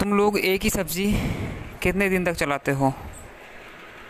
तुम लोग एक ही सब्ज़ी कितने दिन तक चलाते हो?